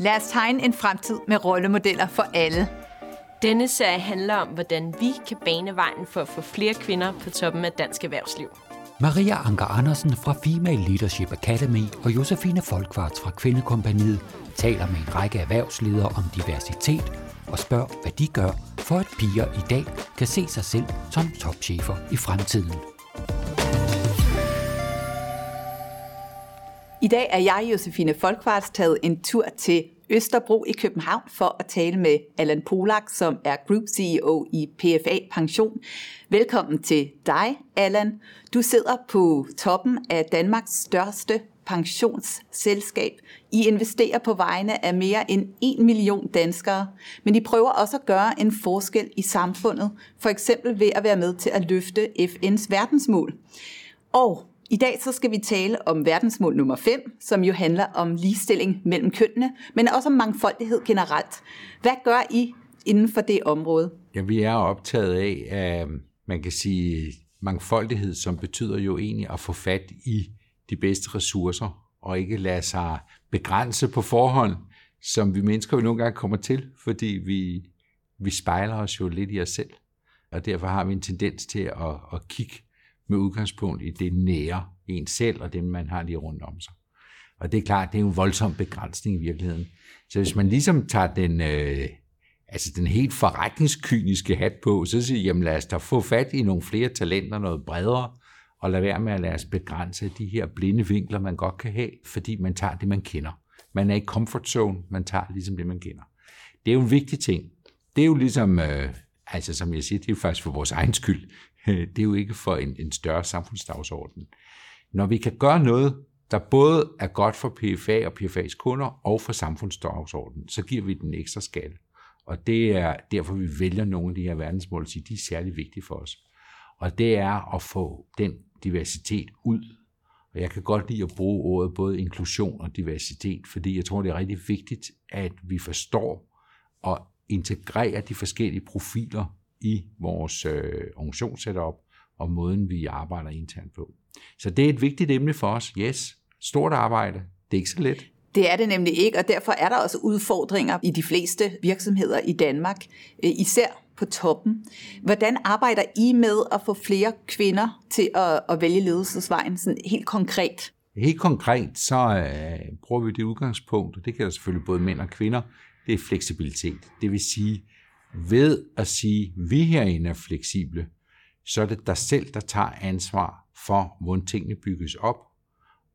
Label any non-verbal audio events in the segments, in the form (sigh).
Lad os tegne en fremtid med rollemodeller for alle. Denne serie handler om, hvordan vi kan bane vejen for at få flere kvinder på toppen af dansk erhvervsliv. Maria Anker Andersen fra Female Leadership Academy og Josefine Folkvarts fra Kvindekompaniet taler med en række erhvervsledere om diversitet og spørger, hvad de gør, for at piger i dag kan se sig selv som topchefer i fremtiden. I dag er jeg, Josefine Folkvarts, taget en tur til Østerbro i København for at tale med Allan Polak, som er Group CEO i PFA Pension. Velkommen til dig, Allan. Du sidder på toppen af Danmarks største pensionsselskab. I investerer på vegne af mere end 1 million danskere, men I prøver også at gøre en forskel i samfundet, for eksempel ved at være med til at løfte FN's verdensmål. Og i dag så skal vi tale om verdensmål nummer 5, som jo handler om ligestilling mellem kønnene, men også om mangfoldighed generelt. Hvad gør I inden for det område? Ja, vi er optaget af, at man kan sige mangfoldighed, som betyder jo egentlig at få fat i de bedste ressourcer, og ikke lade sig begrænse på forhånd, som vi mennesker jo nogle gange kommer til, fordi vi, vi spejler os jo lidt i os selv. Og derfor har vi en tendens til at, at kigge med udgangspunkt i det nære en selv og dem, man har lige rundt om sig. Og det er klart, det er en voldsom begrænsning i virkeligheden. Så hvis man ligesom tager den, øh, altså den helt forretningskyniske hat på, så siger jamen lad os da få fat i nogle flere talenter, noget bredere, og lad være med at lade os begrænse de her blinde vinkler, man godt kan have, fordi man tager det, man kender. Man er i comfort zone, man tager ligesom det, man kender. Det er jo en vigtig ting. Det er jo ligesom, øh, altså som jeg siger, det er jo faktisk for vores egen skyld. Øh, det er jo ikke for en, en større samfundsdagsorden. Når vi kan gøre noget, der både er godt for PFA og PFA's kunder og for samfundsdagsordenen, så giver vi den ekstra skal. Og det er derfor, vi vælger nogle af de her verdensmål, så de er særlig vigtige for os. Og det er at få den diversitet ud. Og jeg kan godt lide at bruge ordet både inklusion og diversitet, fordi jeg tror, det er rigtig vigtigt, at vi forstår og integrerer de forskellige profiler i vores øh, organisationssetup og måden, vi arbejder internt på. Så det er et vigtigt emne for os. Yes, stort arbejde. Det er ikke så let. Det er det nemlig ikke, og derfor er der også udfordringer i de fleste virksomheder i Danmark, øh, især på toppen. Hvordan arbejder I med at få flere kvinder til at, at vælge ledelsesvejen sådan helt konkret? Helt konkret, så øh, bruger vi det udgangspunkt, og det kan selvfølgelig både mænd og kvinder, det er fleksibilitet. Det vil sige, ved at sige, vi herinde er fleksible, så er det dig selv, der tager ansvar for, hvordan tingene bygges op.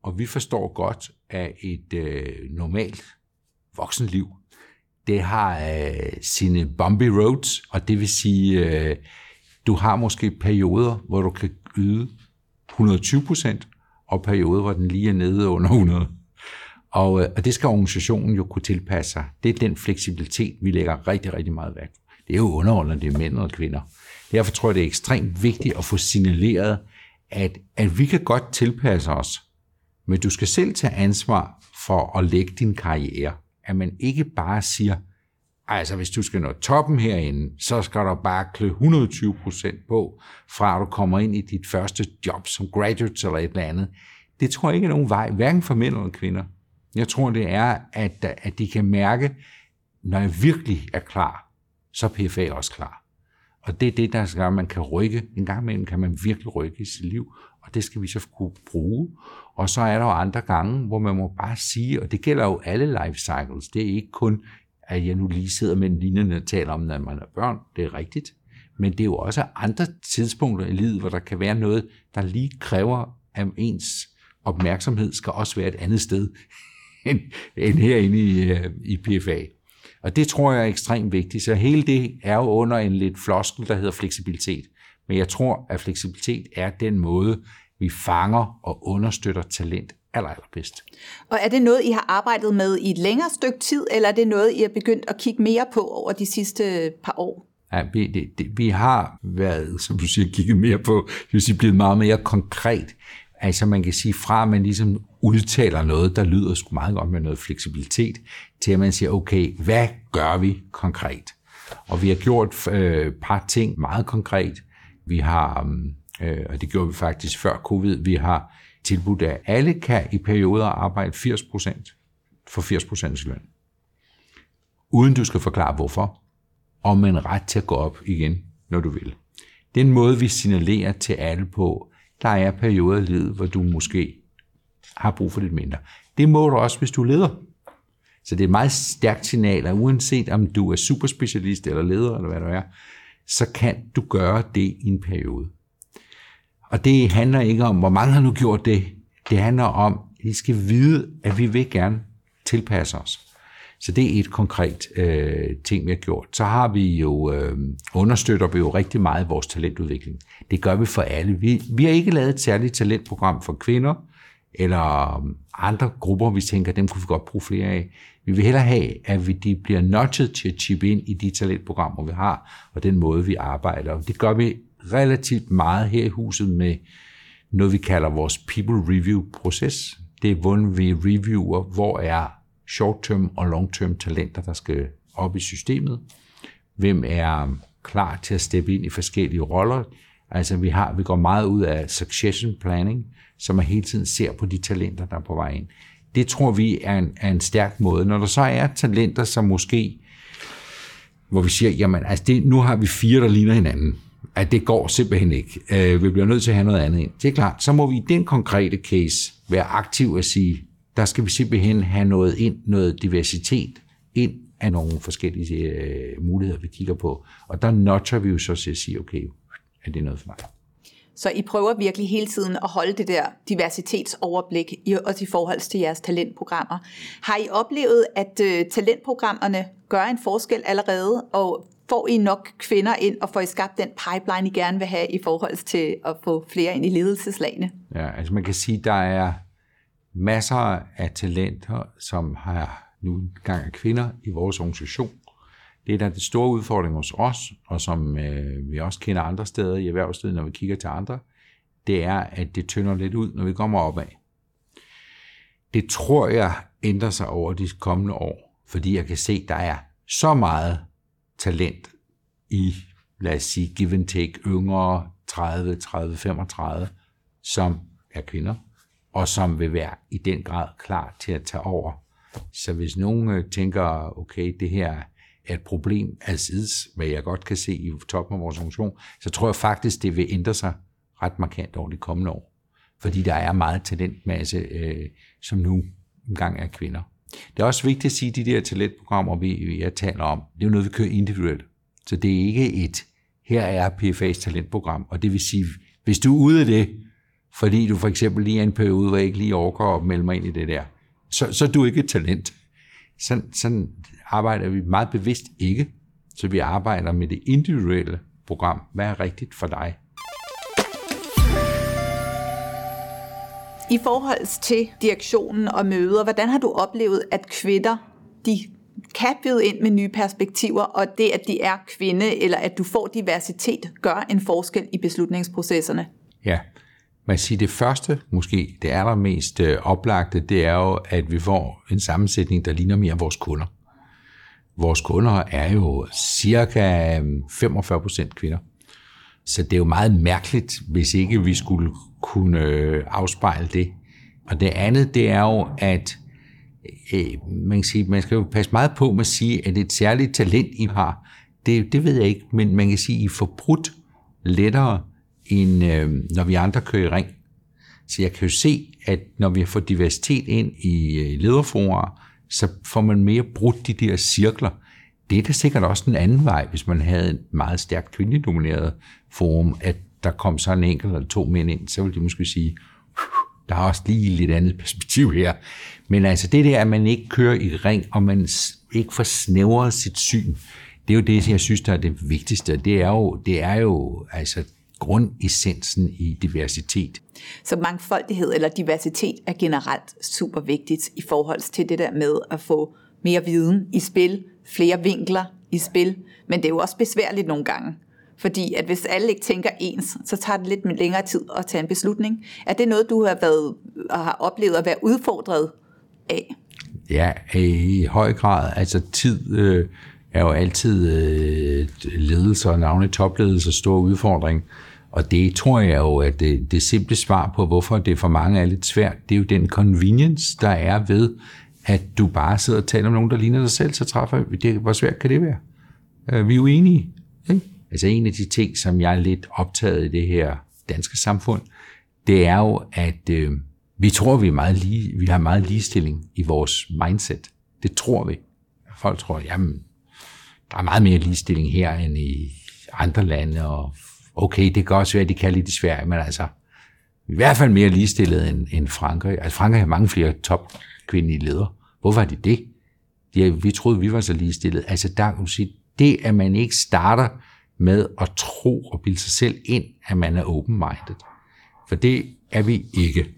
Og vi forstår godt, at et øh, normalt voksenliv, det har øh, sine bumpy roads, og det vil sige, øh, du har måske perioder, hvor du kan yde 120 procent, og perioder, hvor den lige er nede under 100. Og, øh, og det skal organisationen jo kunne tilpasse sig. Det er den fleksibilitet, vi lægger rigtig, rigtig meget værk det er jo underordnet, det er mænd og kvinder. Derfor tror jeg, det er ekstremt vigtigt at få signaleret, at, at vi kan godt tilpasse os, men du skal selv tage ansvar for at lægge din karriere. At man ikke bare siger, altså hvis du skal nå toppen herinde, så skal du bare klø 120 procent på, fra at du kommer ind i dit første job som graduate eller et eller andet. Det tror jeg ikke er nogen vej, hverken for mænd eller kvinder. Jeg tror, det er, at, at de kan mærke, når jeg virkelig er klar, så er PFA også klar. Og det er det, der gør, at man kan rykke. En gang imellem kan man virkelig rykke i sit liv, og det skal vi så kunne bruge. Og så er der jo andre gange, hvor man må bare sige, og det gælder jo alle life cycles, det er ikke kun, at jeg nu lige sidder med en lignende og taler om, når man er børn, det er rigtigt. Men det er jo også andre tidspunkter i livet, hvor der kan være noget, der lige kræver, at ens opmærksomhed skal også være et andet sted (laughs) end, end herinde i, øh, i PFA. Og det tror jeg er ekstremt vigtigt. Så hele det er jo under en lidt floskel, der hedder fleksibilitet. Men jeg tror, at fleksibilitet er den måde, vi fanger og understøtter talent aller, allerbedst. Og er det noget, I har arbejdet med i et længere stykke tid, eller er det noget, I har begyndt at kigge mere på over de sidste par år? Ja, vi, det, det, vi har været, som du siger, kigget mere på, det vil sige, blevet meget mere konkret. Altså man kan sige, fra at man ligesom udtaler noget, der lyder sgu meget godt med noget fleksibilitet, til at man siger, okay, hvad gør vi konkret? Og vi har gjort øh, par ting meget konkret. Vi har, mm, øh, og det gjorde vi faktisk før covid, vi har tilbudt, at alle kan i perioder arbejde 80% for 80% løn. uden du skal forklare hvorfor, og med en ret til at gå op igen, når du vil. Det er en måde, vi signalerer til alle på, der er perioder i livet, hvor du måske har brug for lidt mindre. Det må du også, hvis du leder. Så det er et meget stærkt signal, at uanset om du er superspecialist eller leder, eller hvad du er, så kan du gøre det i en periode. Og det handler ikke om, hvor mange har nu gjort det. Det handler om, at I skal vide, at vi vil gerne tilpasse os. Så det er et konkret øh, ting, vi har gjort. Så har vi jo, øh, understøtter vi jo rigtig meget vores talentudvikling. Det gør vi for alle. Vi, vi har ikke lavet et særligt talentprogram for kvinder, eller øh, andre grupper, vi tænker, dem kunne vi godt bruge flere af. Vi vil hellere have, at vi, de bliver nudget til at chippe ind i de talentprogrammer, vi har, og den måde, vi arbejder. Det gør vi relativt meget her i huset med noget, vi kalder vores people review proces. Det er, hvor vi reviewer, hvor er short-term og long-term talenter, der skal op i systemet. Hvem er klar til at steppe ind i forskellige roller. Altså vi, har, vi går meget ud af succession planning, så man hele tiden ser på de talenter, der er på vej ind. Det tror vi er en, er en stærk måde. Når der så er talenter, som måske, hvor vi siger, jamen altså det, nu har vi fire, der ligner hinanden, at det går simpelthen ikke. Øh, vi bliver nødt til at have noget andet ind. Det er klart, så må vi i den konkrete case være aktiv og sige, der skal vi simpelthen have noget ind, noget diversitet ind af nogle forskellige øh, muligheder, vi kigger på. Og der notcher vi jo så til at sige, okay, er det noget for mig? Så I prøver virkelig hele tiden at holde det der diversitetsoverblik, også i forhold til jeres talentprogrammer. Har I oplevet, at øh, talentprogrammerne gør en forskel allerede, og får I nok kvinder ind, og får I skabt den pipeline, I gerne vil have i forhold til at få flere ind i ledelseslagene? Ja, altså man kan sige, der er masser af talenter, som har nu gang af kvinder i vores organisation. Det er da den store udfordring hos os, og som øh, vi også kender andre steder i erhvervslivet, når vi kigger til andre, det er, at det tynder lidt ud, når vi kommer opad. Det tror jeg ændrer sig over de kommende år, fordi jeg kan se, at der er så meget talent i, lad os sige, give and take yngre 30, 30, 35, som er kvinder, og som vil være i den grad klar til at tage over. Så hvis nogen øh, tænker, okay, det her er et problem af sides, hvad jeg godt kan se i toppen af vores organisation, så tror jeg faktisk, det vil ændre sig ret markant over de kommende år. Fordi der er meget talentmasse, øh, som nu engang er kvinder. Det er også vigtigt at sige, at de der talentprogrammer, vi, jeg taler om, det er jo noget, vi kører individuelt. Så det er ikke et, her er PFA's talentprogram, og det vil sige, hvis du er ude af det, fordi du for eksempel lige er en periode, hvor jeg ikke lige overgår at melde mig ind i det der, så, så er du ikke et talent. Sådan, sådan arbejder vi meget bevidst ikke, så vi arbejder med det individuelle program. Hvad er rigtigt for dig? I forhold til direktionen og møder, hvordan har du oplevet, at kvinder de kan byde ind med nye perspektiver, og det, at de er kvinde, eller at du får diversitet, gør en forskel i beslutningsprocesserne? Ja, man siger det første, måske det allermest øh, oplagte, det er jo, at vi får en sammensætning, der ligner mere vores kunder. Vores kunder er jo cirka øh, 45 procent kvinder. Så det er jo meget mærkeligt, hvis ikke vi skulle kunne øh, afspejle det. Og det andet, det er jo, at man, kan sige, man skal jo passe meget på med at sige, at et særligt talent, I har. Det, det ved jeg ikke, men man kan sige, at I får brudt lettere, end øh, når vi andre kører i ring. Så jeg kan jo se, at når vi får diversitet ind i øh, lederforer, så får man mere brudt de der cirkler. Det er da sikkert også den anden vej, hvis man havde et meget stærkt kvindedomineret forum, at der kom så en enkelt eller to mænd ind, så ville de måske sige, der er også lige lidt andet perspektiv her. Men altså det der, at man ikke kører i ring, og man ikke får snævret sit syn, det er jo det, jeg synes, der er det vigtigste. Det er jo, det er jo altså grundessensen i diversitet. Så mangfoldighed eller diversitet er generelt super vigtigt i forhold til det der med at få mere viden i spil, flere vinkler i spil, men det er jo også besværligt nogle gange. Fordi at hvis alle ikke tænker ens, så tager det lidt længere tid at tage en beslutning. Er det noget, du har, været, og har oplevet at være udfordret af? Ja, i høj grad. Altså tid øh, er jo altid øh, ledelse og navnet topledelse stor udfordring. Og det tror jeg jo, at det, det simple svar på, hvorfor det for mange er lidt svært, det er jo den convenience, der er ved, at du bare sidder og taler om nogen, der ligner dig selv, så træffer det. Hvor svært kan det være? Øh, vi er jo enige. Ikke? Altså en af de ting, som jeg er lidt optaget i det her danske samfund, det er jo, at øh, vi tror, vi, er meget lige, vi har meget ligestilling i vores mindset. Det tror vi. Folk tror, jamen, der er meget mere ligestilling her end i andre lande, og okay, det kan også være, at de kan lidt i Sverige, men altså, i hvert fald mere ligestillet end, end Frankrig. Altså Frankrig har mange flere top kvindelige ledere. Hvorfor er de det? De, vi troede, vi var så ligestillet. Altså der kan man sige, det at man ikke starter med at tro og bilde sig selv ind, at man er open-minded. For det er vi ikke.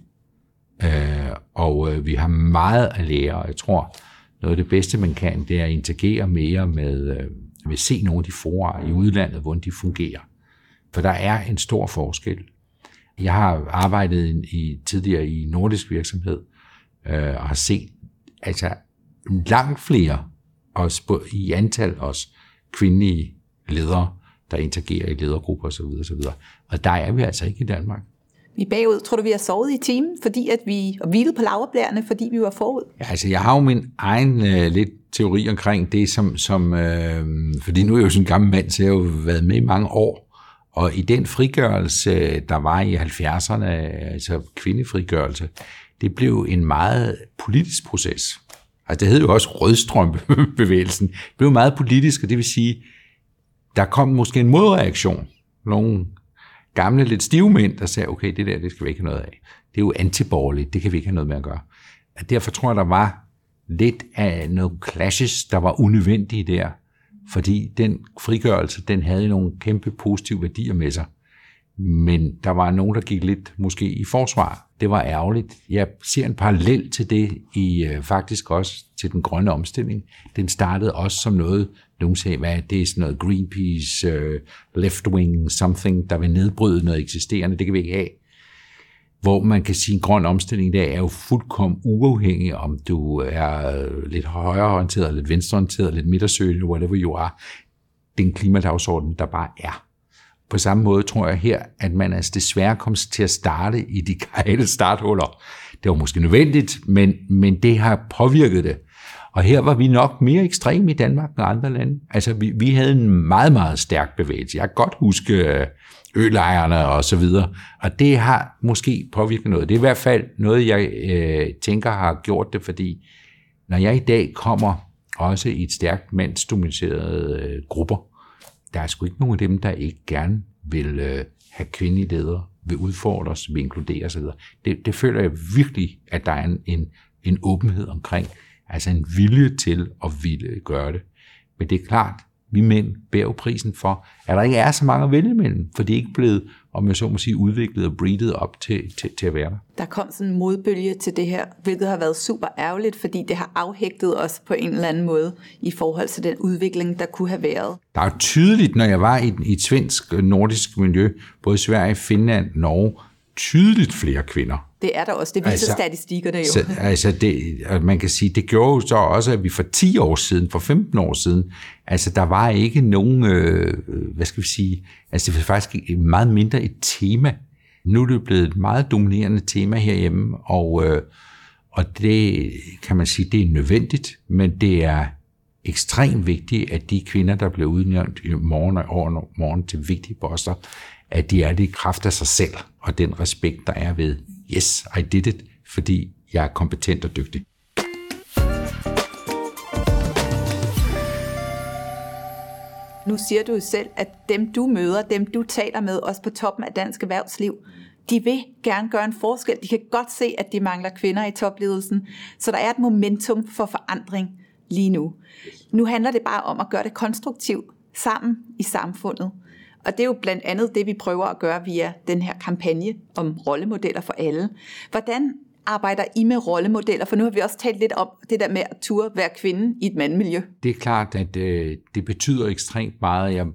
Øh, og øh, vi har meget at lære, og jeg tror, noget af det bedste, man kan, det er at interagere mere med, øh, med at se nogle af de forer i udlandet, hvordan de fungerer. For der er en stor forskel. Jeg har arbejdet i, tidligere i nordisk virksomhed, øh, og har set altså langt flere også i antal også kvindelige ledere, der interagerer i ledergrupper osv. osv. Og der er vi altså ikke i Danmark. Vi er bagud. Tror du, vi har sovet i timen, fordi at vi og på laverblæerne, fordi vi var forud? Ja, altså, jeg har jo min egen øh, lidt teori omkring det, som, som øh, fordi nu er jeg jo sådan en gammel mand, så jeg har jo været med i mange år. Og i den frigørelse, der var i 70'erne, altså kvindefrigørelse, det blev en meget politisk proces. Altså det hed jo også rødstrømbevægelsen. Det blev meget politisk, og det vil sige, der kom måske en modreaktion. Nogle gamle, lidt stive mænd, der sagde, okay, det der, det skal vi ikke have noget af. Det er jo antiborgerligt, det kan vi ikke have noget med at gøre. Og derfor tror jeg, der var lidt af nogle clashes, der var unødvendige der, fordi den frigørelse, den havde nogle kæmpe positive værdier med sig. Men der var nogen, der gik lidt måske i forsvar. Det var ærgerligt. Jeg ser en parallel til det i øh, faktisk også til den grønne omstilling. Den startede også som noget, nogen sagde, hvad det er sådan noget Greenpeace, uh, left-wing, something, der vil nedbryde noget eksisterende. Det kan vi ikke have. Hvor man kan sige, at en grøn omstilling der er jo fuldkommen uafhængig, om du er lidt højreorienteret, lidt venstreorienteret, lidt midtersøgende, whatever you are. Det er en klimadagsorden, der bare er. På samme måde tror jeg her, at man altså desværre kom til at starte i de (laughs) gale starthuller. Det var måske nødvendigt, men, men det har påvirket det. Og her var vi nok mere ekstreme i Danmark end andre lande. Altså, vi, vi havde en meget, meget stærk bevægelse. Jeg kan godt huske øh, ølejerne og så videre. Og det har måske påvirket noget. Det er i hvert fald noget, jeg øh, tænker har gjort det, fordi når jeg i dag kommer også i et stærkt mandsdominerede øh, grupper, der er sgu ikke nogen af dem, der ikke gerne vil øh, have kvindelige ledere, vil udfordre os, vil inkludere osv. Det, det føler jeg virkelig, at der er en, en, en åbenhed omkring, altså en vilje til at ville gøre det. Men det er klart, vi mænd bærer prisen for, at der ikke er så mange at vælge imellem, for det er ikke blevet, om jeg så må sige, udviklet og breedet op til, til, til at være der. Der kom sådan en modbølge til det her, hvilket har været super ærgerligt, fordi det har afhægtet os på en eller anden måde i forhold til den udvikling, der kunne have været. Der er tydeligt, når jeg var i, i et svensk nordisk miljø, både Sverige, Finland, Norge, tydeligt flere kvinder. Det er der også, det viser altså, statistikkerne jo. Så, altså det, man kan sige, det gjorde jo så også, at vi for 10 år siden, for 15 år siden, altså der var ikke nogen, øh, hvad skal vi sige, altså det var faktisk meget mindre et tema. Nu er det blevet et meget dominerende tema herhjemme, og, øh, og det kan man sige, det er nødvendigt, men det er ekstremt vigtigt, at de kvinder, der bliver udnævnt i morgen og over morgen til vigtige poster, at de er det i kraft af sig selv, og den respekt, der er ved, yes, I did it, fordi jeg er kompetent og dygtig. Nu siger du jo selv, at dem du møder, dem du taler med, også på toppen af dansk erhvervsliv, de vil gerne gøre en forskel. De kan godt se, at de mangler kvinder i topledelsen. Så der er et momentum for forandring lige nu. Nu handler det bare om at gøre det konstruktivt sammen i samfundet. Og det er jo blandt andet det, vi prøver at gøre via den her kampagne om rollemodeller for alle. Hvordan arbejder I med rollemodeller? For nu har vi også talt lidt om det der med at turde være kvinde i et mandmiljø. Det er klart, at øh, det betyder ekstremt meget. Jeg,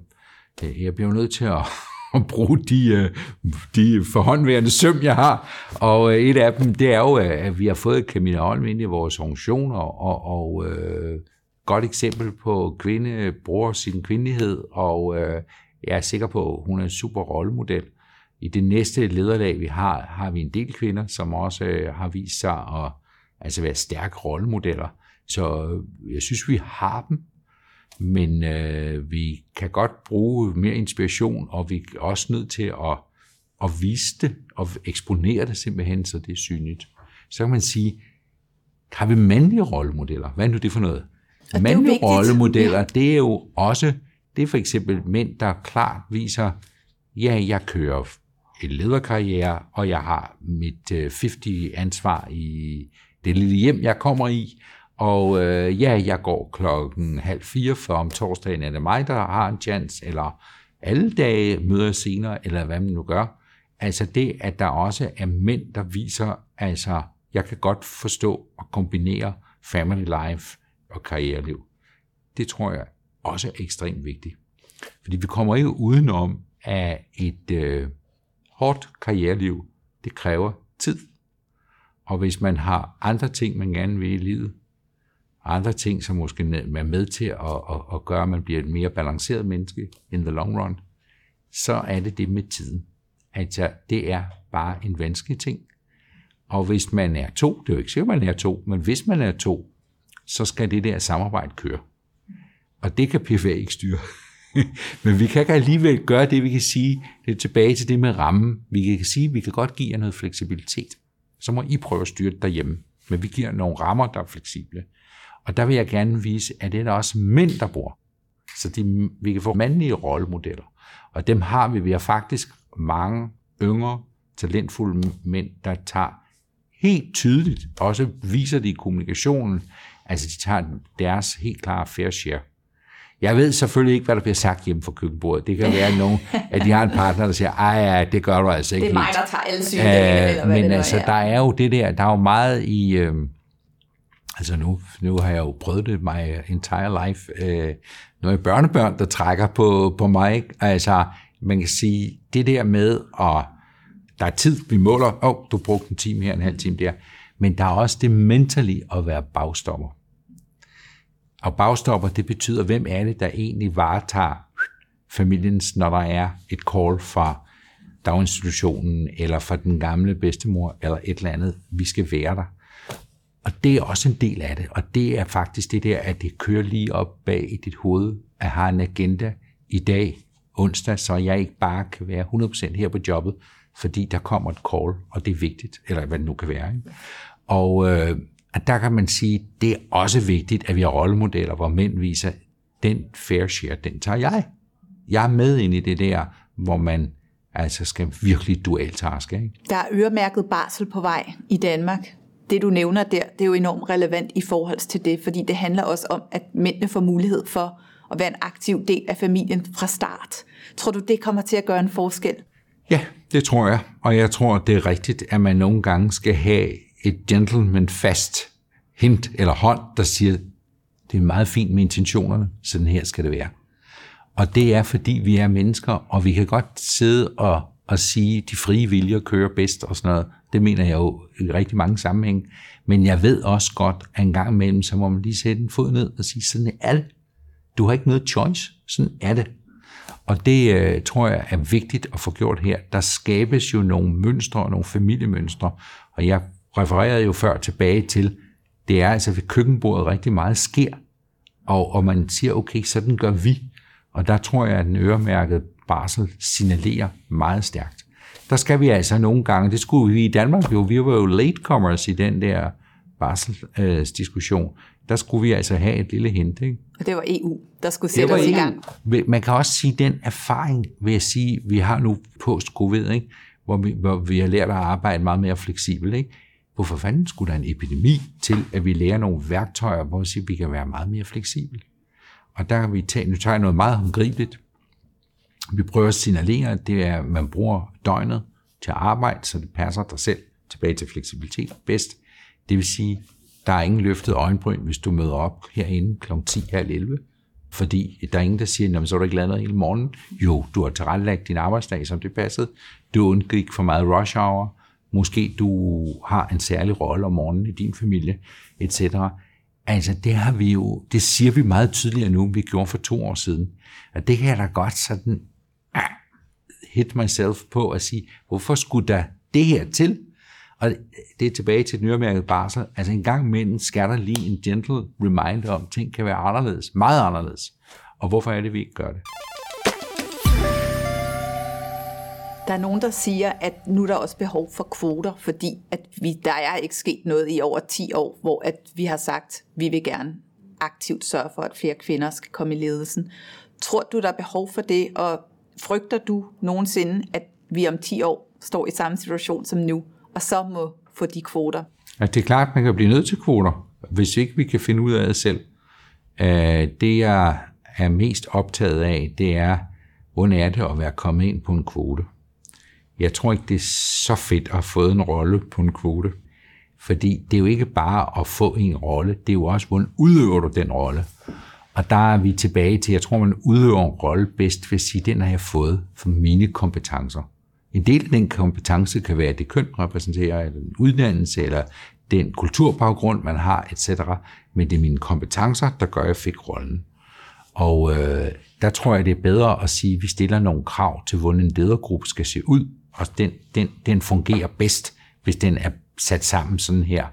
øh, jeg bliver nødt til at, (laughs) at bruge de, øh, de forhåndværende søm, jeg har. Og øh, et af dem, det er jo, at vi har fået Camilla Holm ind i vores funktioner og, og, og øh, godt eksempel på kvinde bruger sin kvindelighed, og øh, jeg er sikker på, at hun er en super rollemodel. I det næste lederlag, vi har, har vi en del kvinder, som også øh, har vist sig at altså være stærke rollemodeller. Så jeg synes, vi har dem, men øh, vi kan godt bruge mere inspiration, og vi er også nødt til at, at vise det og eksponere det simpelthen, så det er synligt. Så kan man sige, har vi mandlige rollemodeller? Hvad er nu det for noget? Og mandlige det er rollemodeller, ja. det er jo også, det er for eksempel mænd, der klart viser, ja, jeg kører en lederkarriere, og jeg har mit øh, 50-ansvar i det lille hjem, jeg kommer i, og øh, ja, jeg går klokken halv fire, for om torsdagen er det mig, der har en chance, eller alle dage møder jeg senere, eller hvad man nu gør. Altså det, at der også er mænd, der viser, altså jeg kan godt forstå og kombinere family life og karriereliv. Det tror jeg også er ekstremt vigtigt. Fordi vi kommer ikke udenom, at et øh, hårdt karriereliv, det kræver tid. Og hvis man har andre ting, man gerne vil i livet, andre ting, som måske er med til at, at, at gøre, at man bliver et mere balanceret menneske in the long run, så er det det med tiden. Altså, det er bare en vanskelig ting. Og hvis man er to, det er jo ikke sikkert, man er to, men hvis man er to, så skal det der samarbejde køre. Og det kan PFA ikke styre. (laughs) men vi kan alligevel gøre det, vi kan sige, det er tilbage til det med rammen. Vi kan sige, at vi kan godt give jer noget fleksibilitet. Så må I prøve at styre det derhjemme. Men vi giver nogle rammer, der er fleksible. Og der vil jeg gerne vise, at det er der også mænd, der bor. Så de, vi kan få mandlige rollemodeller. Og dem har vi. Vi har faktisk mange yngre, talentfulde mænd, der tager helt tydeligt, også viser det i kommunikationen, altså de tager deres helt klare fair share. Jeg ved selvfølgelig ikke, hvad der bliver sagt hjemme for køkkenbordet. Det kan være nogen, at de har en partner, der siger, ej ja, det gør du altså ikke Det er mig, der tager alle eller hvad Men det altså, er. der er jo det der, der er jo meget i, øh, altså nu, nu har jeg jo prøvet det my entire life, øh, nu er børnebørn, der trækker på, på mig, ikke? altså man kan sige, det der med, at der er tid, vi måler, åh, oh, du brugte en time her, en halv time der, men der er også det mentally at være bagstopper. Og bagstopper, det betyder, hvem er det, der egentlig varetager familiens, når der er et call fra daginstitutionen, eller fra den gamle bedstemor, eller et eller andet. Vi skal være der. Og det er også en del af det, og det er faktisk det der, at det kører lige op bag i dit hoved, at have en agenda i dag, onsdag, så jeg ikke bare kan være 100% her på jobbet, fordi der kommer et call, og det er vigtigt, eller hvad det nu kan være. Ikke? Og øh, der kan man sige, det er også vigtigt, at vi har rollemodeller, hvor mænd viser, den fair share, den tager jeg. Jeg er med ind i det der, hvor man altså skal virkelig dualtaske. Ikke? Der er øremærket barsel på vej i Danmark. Det du nævner der, det er jo enormt relevant i forhold til det, fordi det handler også om, at mændene får mulighed for at være en aktiv del af familien fra start. Tror du, det kommer til at gøre en forskel? Ja, det tror jeg. Og jeg tror, det er rigtigt, at man nogle gange skal have et gentleman fast hint eller hånd, der siger, det er meget fint med intentionerne, sådan her skal det være. Og det er, fordi vi er mennesker, og vi kan godt sidde og, og sige, de frie viljer kører bedst og sådan noget. Det mener jeg jo i rigtig mange sammenhænge. Men jeg ved også godt, at en gang imellem, så må man lige sætte en fod ned og sige, sådan er det. Du har ikke noget choice. Sådan er det. Og det øh, tror jeg er vigtigt at få gjort her. Der skabes jo nogle mønstre og nogle familiemønstre. Og jeg refererede jo før tilbage til, det er altså ved køkkenbordet rigtig meget sker. Og, og man siger, okay, sådan gør vi. Og der tror jeg, at den øremærkede barsel signalerer meget stærkt. Der skal vi altså nogle gange, det skulle vi i Danmark jo, vi var jo latecomers i den der barselsdiskussion. Øh, der skulle vi altså have et lille hint. Ikke? Og det var EU, der skulle sætte os i gang. Man kan også sige, den erfaring, vil jeg sige, vi har nu post-covid, ikke? Hvor, vi, hvor vi har lært at arbejde meget mere fleksibelt. Ikke? Hvorfor fanden skulle der en epidemi til, at vi lærer nogle værktøjer, hvor vi, siger, at vi kan være meget mere fleksible? Og der kan vi tage, nu tager jeg noget meget håndgribeligt. Vi prøver at signalere, at det er, at man bruger døgnet til at arbejde, så det passer dig selv tilbage til fleksibilitet bedst. Det vil sige, der er ingen løftet øjenbryn, hvis du møder op herinde kl. 10 halv 11. Fordi der er ingen, der siger, så er du ikke lavet noget hele morgenen. Jo, du har tilrettelagt din arbejdsdag, som det passede. Du undgik for meget rush hour. Måske du har en særlig rolle om morgenen i din familie, etc. Altså, det har vi jo, det siger vi meget tydeligere nu, end vi gjorde for to år siden. Og det kan jeg da godt sådan ah, hit myself på at sige, hvorfor skulle der det her til? Og det er tilbage til den øremærkede barsel. Altså en gang imellem skal der lige en gentle reminder om, at ting kan være anderledes, meget anderledes. Og hvorfor er det, vi ikke gør det? Der er nogen, der siger, at nu er der også behov for kvoter, fordi at vi, der er ikke sket noget i over 10 år, hvor at vi har sagt, at vi vil gerne aktivt sørge for, at flere kvinder skal komme i ledelsen. Tror du, der er behov for det, og frygter du nogensinde, at vi om 10 år står i samme situation som nu, og så må få de kvoter? Ja, det er klart, at man kan blive nødt til kvoter, hvis ikke vi kan finde ud af det selv. Øh, det, jeg er mest optaget af, det er, hvordan er det at være kommet ind på en kvote. Jeg tror ikke, det er så fedt at have fået en rolle på en kvote. Fordi det er jo ikke bare at få en rolle, det er jo også, hvordan udøver du den rolle. Og der er vi tilbage til, jeg tror, man udøver en rolle bedst ved at sige, den har jeg fået for mine kompetencer. En del af den kompetence kan være det køn repræsenterer, eller en uddannelse, eller den kulturbaggrund, man har, etc. Men det er mine kompetencer, der gør, at jeg fik rollen. Og øh, der tror jeg, det er bedre at sige, at vi stiller nogle krav til, hvordan en ledergruppe skal se ud, og den, den, den fungerer bedst, hvis den er sat sammen sådan her.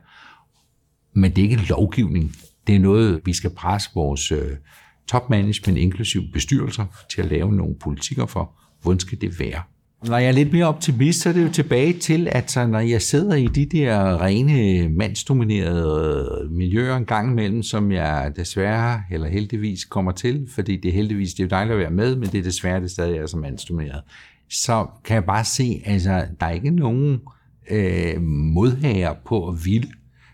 Men det er ikke lovgivning. Det er noget, vi skal presse vores øh, topmanagement, inklusive bestyrelser, til at lave nogle politikker for, hvordan skal det være. Når jeg er lidt mere optimist, så er det jo tilbage til, at så når jeg sidder i de der rene mandsdominerede øh, miljøer en gang imellem, som jeg desværre eller heldigvis kommer til, fordi det er heldigvis, det er jo dejligt at være med, men det er desværre det stadig er så mandsdomineret, så kan jeg bare se, altså der er ikke nogen øh, modhager på at vil.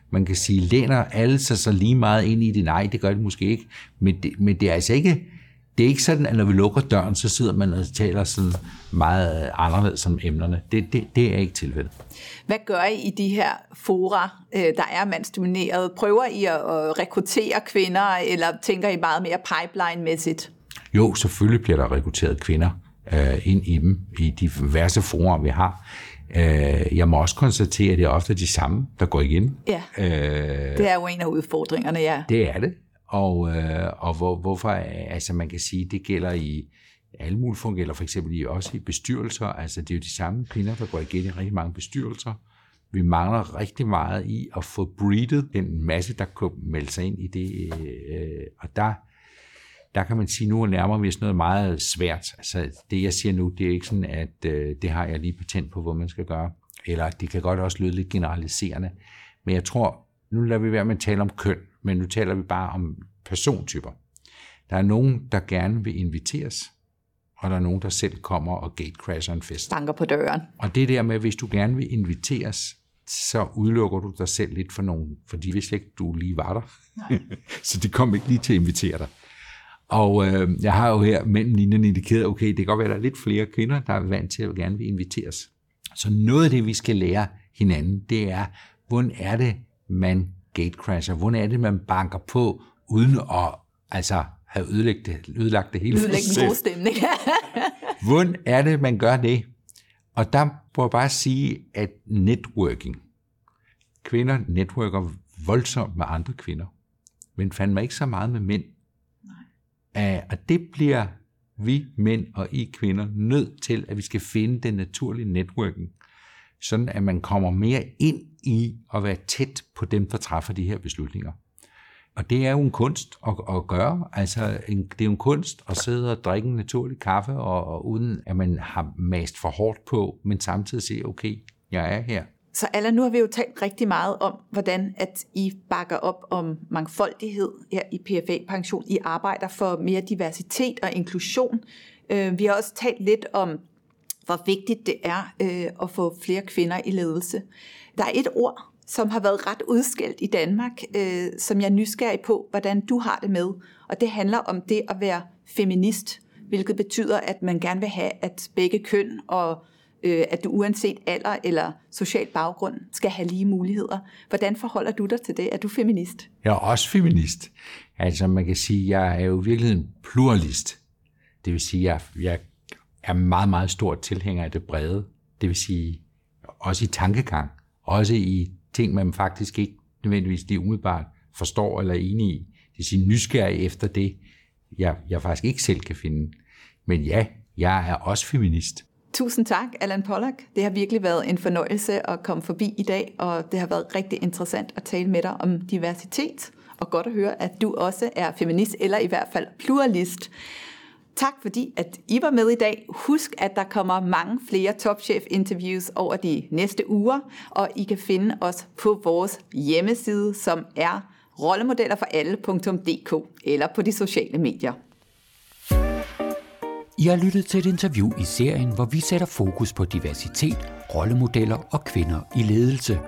Man kan sige, læner alle sig så lige meget ind i det? Nej, det gør det måske ikke. Men det, men det er altså ikke, det er ikke sådan, at når vi lukker døren, så sidder man og taler sådan meget anderledes som emnerne. Det, det, det er ikke tilfældet. Hvad gør I i de her fora, øh, der er mandsdomineret? Prøver I at rekruttere kvinder, eller tænker I meget mere pipeline-mæssigt? Jo, selvfølgelig bliver der rekrutteret kvinder øh, ind i dem, i de diverse forer, vi har. Øh, jeg må også konstatere, at det er ofte de samme, der går igen. Ja, øh, det er jo en af udfordringerne, ja. Det er det. Og, øh, og hvor, hvorfor, altså man kan sige, det gælder i alle mulige funktioner, gælder for eksempel i, også i bestyrelser, altså det er jo de samme kvinder, der går igen i rigtig mange bestyrelser. Vi mangler rigtig meget i at få breedet den masse, der kunne melde sig ind i det, øh, og der, der kan man sige, nu nærmer vi os noget meget svært. Altså det, jeg siger nu, det er ikke sådan, at øh, det har jeg lige patent på, hvad man skal gøre. Eller det kan godt også lyde lidt generaliserende. Men jeg tror, nu lader vi være med at tale om køn, men nu taler vi bare om persontyper. Der er nogen, der gerne vil inviteres, og der er nogen, der selv kommer og gatecrasher en fest. Banker på døren. Og det der med, at hvis du gerne vil inviteres, så udelukker du dig selv lidt for nogen, fordi hvis ikke du lige var der. (laughs) så de kom ikke lige til at invitere dig. Og øh, jeg har jo her mellem linjerne indikeret, okay, det kan godt være, at der er lidt flere kvinder, der er vant til at gerne vil inviteres. Så noget af det, vi skal lære hinanden, det er, hvordan er det, man gatecrasher? Hvordan er det, man banker på, uden at altså, have ødelagt det, ødelagt det hele Ødelægge en god stemning. (laughs) hvordan er det, man gør det? Og der må jeg bare sige, at networking, kvinder networker voldsomt med andre kvinder, men fandt mig ikke så meget med mænd. Nej. Og det bliver vi mænd og I kvinder nødt til, at vi skal finde den naturlige networking, sådan at man kommer mere ind i at være tæt på dem, der træffer de her beslutninger. Og det er jo en kunst at, at gøre. Altså, en, det er jo en kunst at sidde og drikke en naturlig kaffe, og, og uden at man har mast for hårdt på, men samtidig sige, okay, jeg er her. Så Allan, nu har vi jo talt rigtig meget om, hvordan at I bakker op om mangfoldighed her i PFA Pension. I arbejder for mere diversitet og inklusion. Øh, vi har også talt lidt om, hvor vigtigt det er øh, at få flere kvinder i ledelse. Der er et ord, som har været ret udskilt i Danmark, øh, som jeg er nysgerrig på, hvordan du har det med. Og det handler om det at være feminist, hvilket betyder, at man gerne vil have, at begge køn og øh, at du uanset alder eller social baggrund skal have lige muligheder. Hvordan forholder du dig til det? Er du feminist? Jeg er også feminist. Altså man kan sige, jeg er jo virkelig en pluralist. Det vil sige, jeg, jeg er meget, meget stor tilhænger af det brede. Det vil sige, også i tankegang, også i ting, man faktisk ikke nødvendigvis lige umiddelbart forstår eller er enig i. Det vil sige nysgerrig efter det, jeg, jeg faktisk ikke selv kan finde. Men ja, jeg er også feminist. Tusind tak, Allan Pollack. Det har virkelig været en fornøjelse at komme forbi i dag, og det har været rigtig interessant at tale med dig om diversitet. Og godt at høre, at du også er feminist, eller i hvert fald pluralist. Tak fordi, at I var med i dag. Husk, at der kommer mange flere topchef-interviews over de næste uger, og I kan finde os på vores hjemmeside, som er rollemodellerforalle.dk eller på de sociale medier. I har lyttet til et interview i serien, hvor vi sætter fokus på diversitet, rollemodeller og kvinder i ledelse.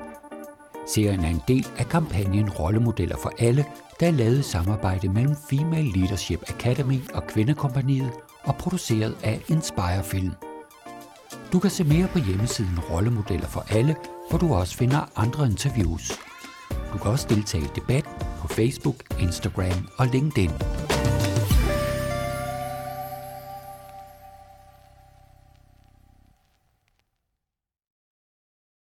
Serien er en del af kampagnen Rollemodeller for alle, der er lavet i samarbejde mellem Female Leadership Academy og Kvindekompaniet og produceret af Inspire Film. Du kan se mere på hjemmesiden Rollemodeller for alle, hvor du også finder andre interviews. Du kan også deltage i debat på Facebook, Instagram og LinkedIn.